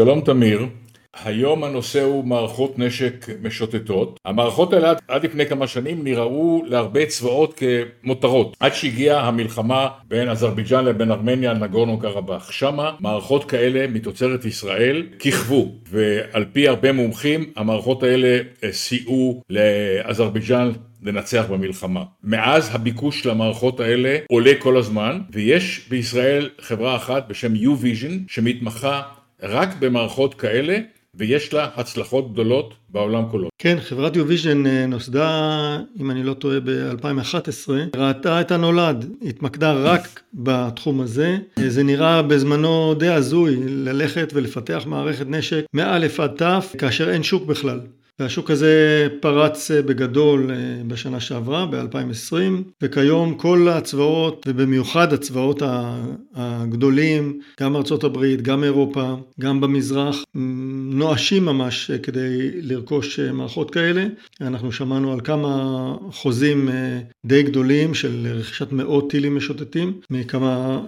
שלום תמיר, היום הנושא הוא מערכות נשק משוטטות. המערכות האלה עד לפני כמה שנים נראו להרבה צבאות כמותרות, עד שהגיעה המלחמה בין אזרבייג'אן לבין ארמניה נגורנו קרבאח. שמה מערכות כאלה מתוצרת ישראל כיכבו, ועל פי הרבה מומחים המערכות האלה סייעו לאזרבייג'אן לנצח במלחמה. מאז הביקוש למערכות האלה עולה כל הזמן, ויש בישראל חברה אחת בשם U-Vision שמתמחה רק במערכות כאלה ויש לה הצלחות גדולות בעולם כולו. כן, חברת U-Vision נוסדה, אם אני לא טועה, ב-2011, ראתה את הנולד, התמקדה רק בתחום הזה. זה נראה בזמנו די הזוי ללכת ולפתח מערכת נשק מא' עד ת', כאשר אין שוק בכלל. והשוק הזה פרץ בגדול בשנה שעברה, ב-2020, וכיום כל הצבאות, ובמיוחד הצבאות הגדולים, גם ארצות הברית, גם אירופה, גם במזרח, נואשים ממש כדי לרכוש מערכות כאלה. אנחנו שמענו על כמה חוזים די גדולים של רכישת מאות טילים משוטטים מכמה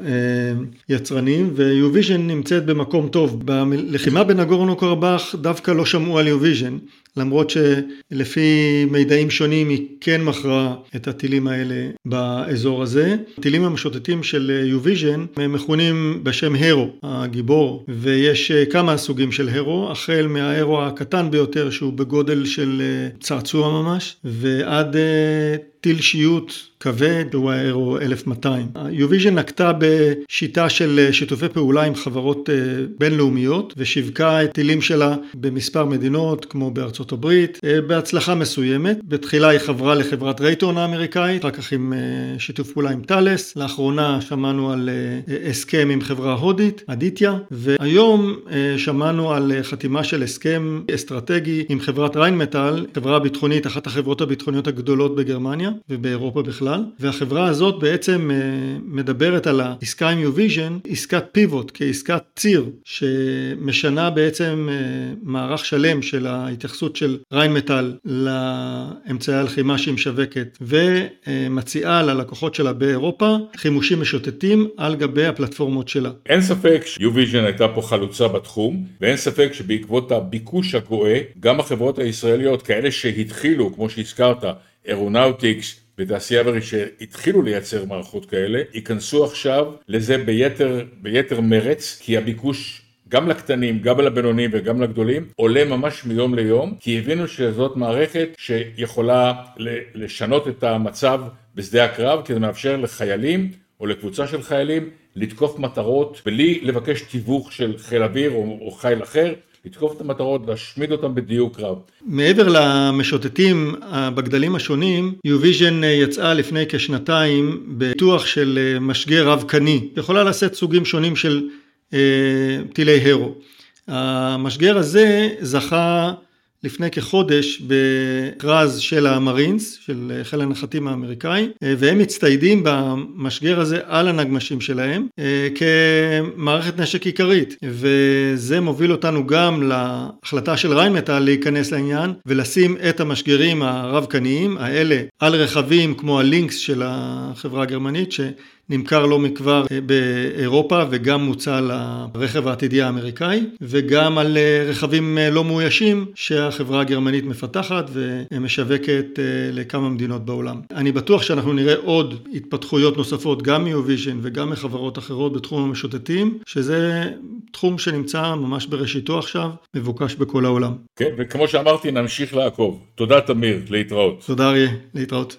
יצרנים, ו-U-Vision נמצאת במקום טוב. בלחימה בנגורנו קרבאח דווקא לא שמעו על U-Vision. למרות שלפי מידעים שונים היא כן מכרה את הטילים האלה באזור הזה. הטילים המשוטטים של הם מכונים בשם הרו, הגיבור, ויש כמה סוגים של הרו, החל מההרו הקטן ביותר שהוא בגודל של צעצוע ממש, ועד טיל שיוט כבד הוא האירו 1200. U-Vision נקטה בשיטה של שיתופי פעולה עם חברות בינלאומיות ושיווקה את טילים שלה במספר מדינות כמו בארצות הברית בהצלחה מסוימת. בתחילה היא חברה לחברת רייטון האמריקאית, אחר כך עם שיתוף פעולה עם טאלס, לאחרונה שמענו על הסכם עם חברה הודית, אדיטיה, והיום שמענו על חתימה של הסכם אסטרטגי עם חברת ריינמטאל, חברה ביטחונית, אחת החברות הביטחוניות הגדולות בגרמניה. ובאירופה בכלל, והחברה הזאת בעצם מדברת על העסקה עם U-Vision, עסקת פיבוט כעסקת ציר, שמשנה בעצם מערך שלם של ההתייחסות של ריינמטאל לאמצעי הלחימה שהיא משווקת, ומציעה ללקוחות שלה באירופה חימושים משוטטים על גבי הפלטפורמות שלה. אין ספק ש-U-Vision הייתה פה חלוצה בתחום, ואין ספק שבעקבות הביקוש הגואה, גם החברות הישראליות, כאלה שהתחילו, כמו שהזכרת, אירונאוטיקס ותעשייה אווירית שהתחילו לייצר מערכות כאלה, ייכנסו עכשיו לזה ביתר, ביתר מרץ, כי הביקוש גם לקטנים, גם לבינוניים וגם לגדולים, עולה ממש מיום ליום, כי הבינו שזאת מערכת שיכולה לשנות את המצב בשדה הקרב, כי זה מאפשר לחיילים או לקבוצה של חיילים לתקוף מטרות בלי לבקש תיווך של חיל אוויר או חיל אחר. לתקוף את המטרות, להשמיד אותם בדיוק רב. מעבר למשוטטים בגדלים השונים, U-Vision יצאה לפני כשנתיים בפיתוח של משגר רב קני, יכולה לשאת סוגים שונים של טילי הרו. המשגר הזה זכה לפני כחודש במכרז של המרינס, של חיל הנחתים האמריקאי, והם מצטיידים במשגר הזה על הנגמשים שלהם כמערכת נשק עיקרית, וזה מוביל אותנו גם להחלטה של ריינמטאל להיכנס לעניין ולשים את המשגרים הרב קניים האלה על רכבים כמו הלינקס של החברה הגרמנית נמכר לא מכבר באירופה וגם מוצע לרכב העתידי האמריקאי וגם על רכבים לא מאוישים שהחברה הגרמנית מפתחת ומשווקת לכמה מדינות בעולם. אני בטוח שאנחנו נראה עוד התפתחויות נוספות גם מ-U-Vision וגם מחברות אחרות בתחום המשוטטים שזה תחום שנמצא ממש בראשיתו עכשיו, מבוקש בכל העולם. כן, וכמו שאמרתי נמשיך לעקוב. תודה תמיר, להתראות. תודה אריה, להתראות.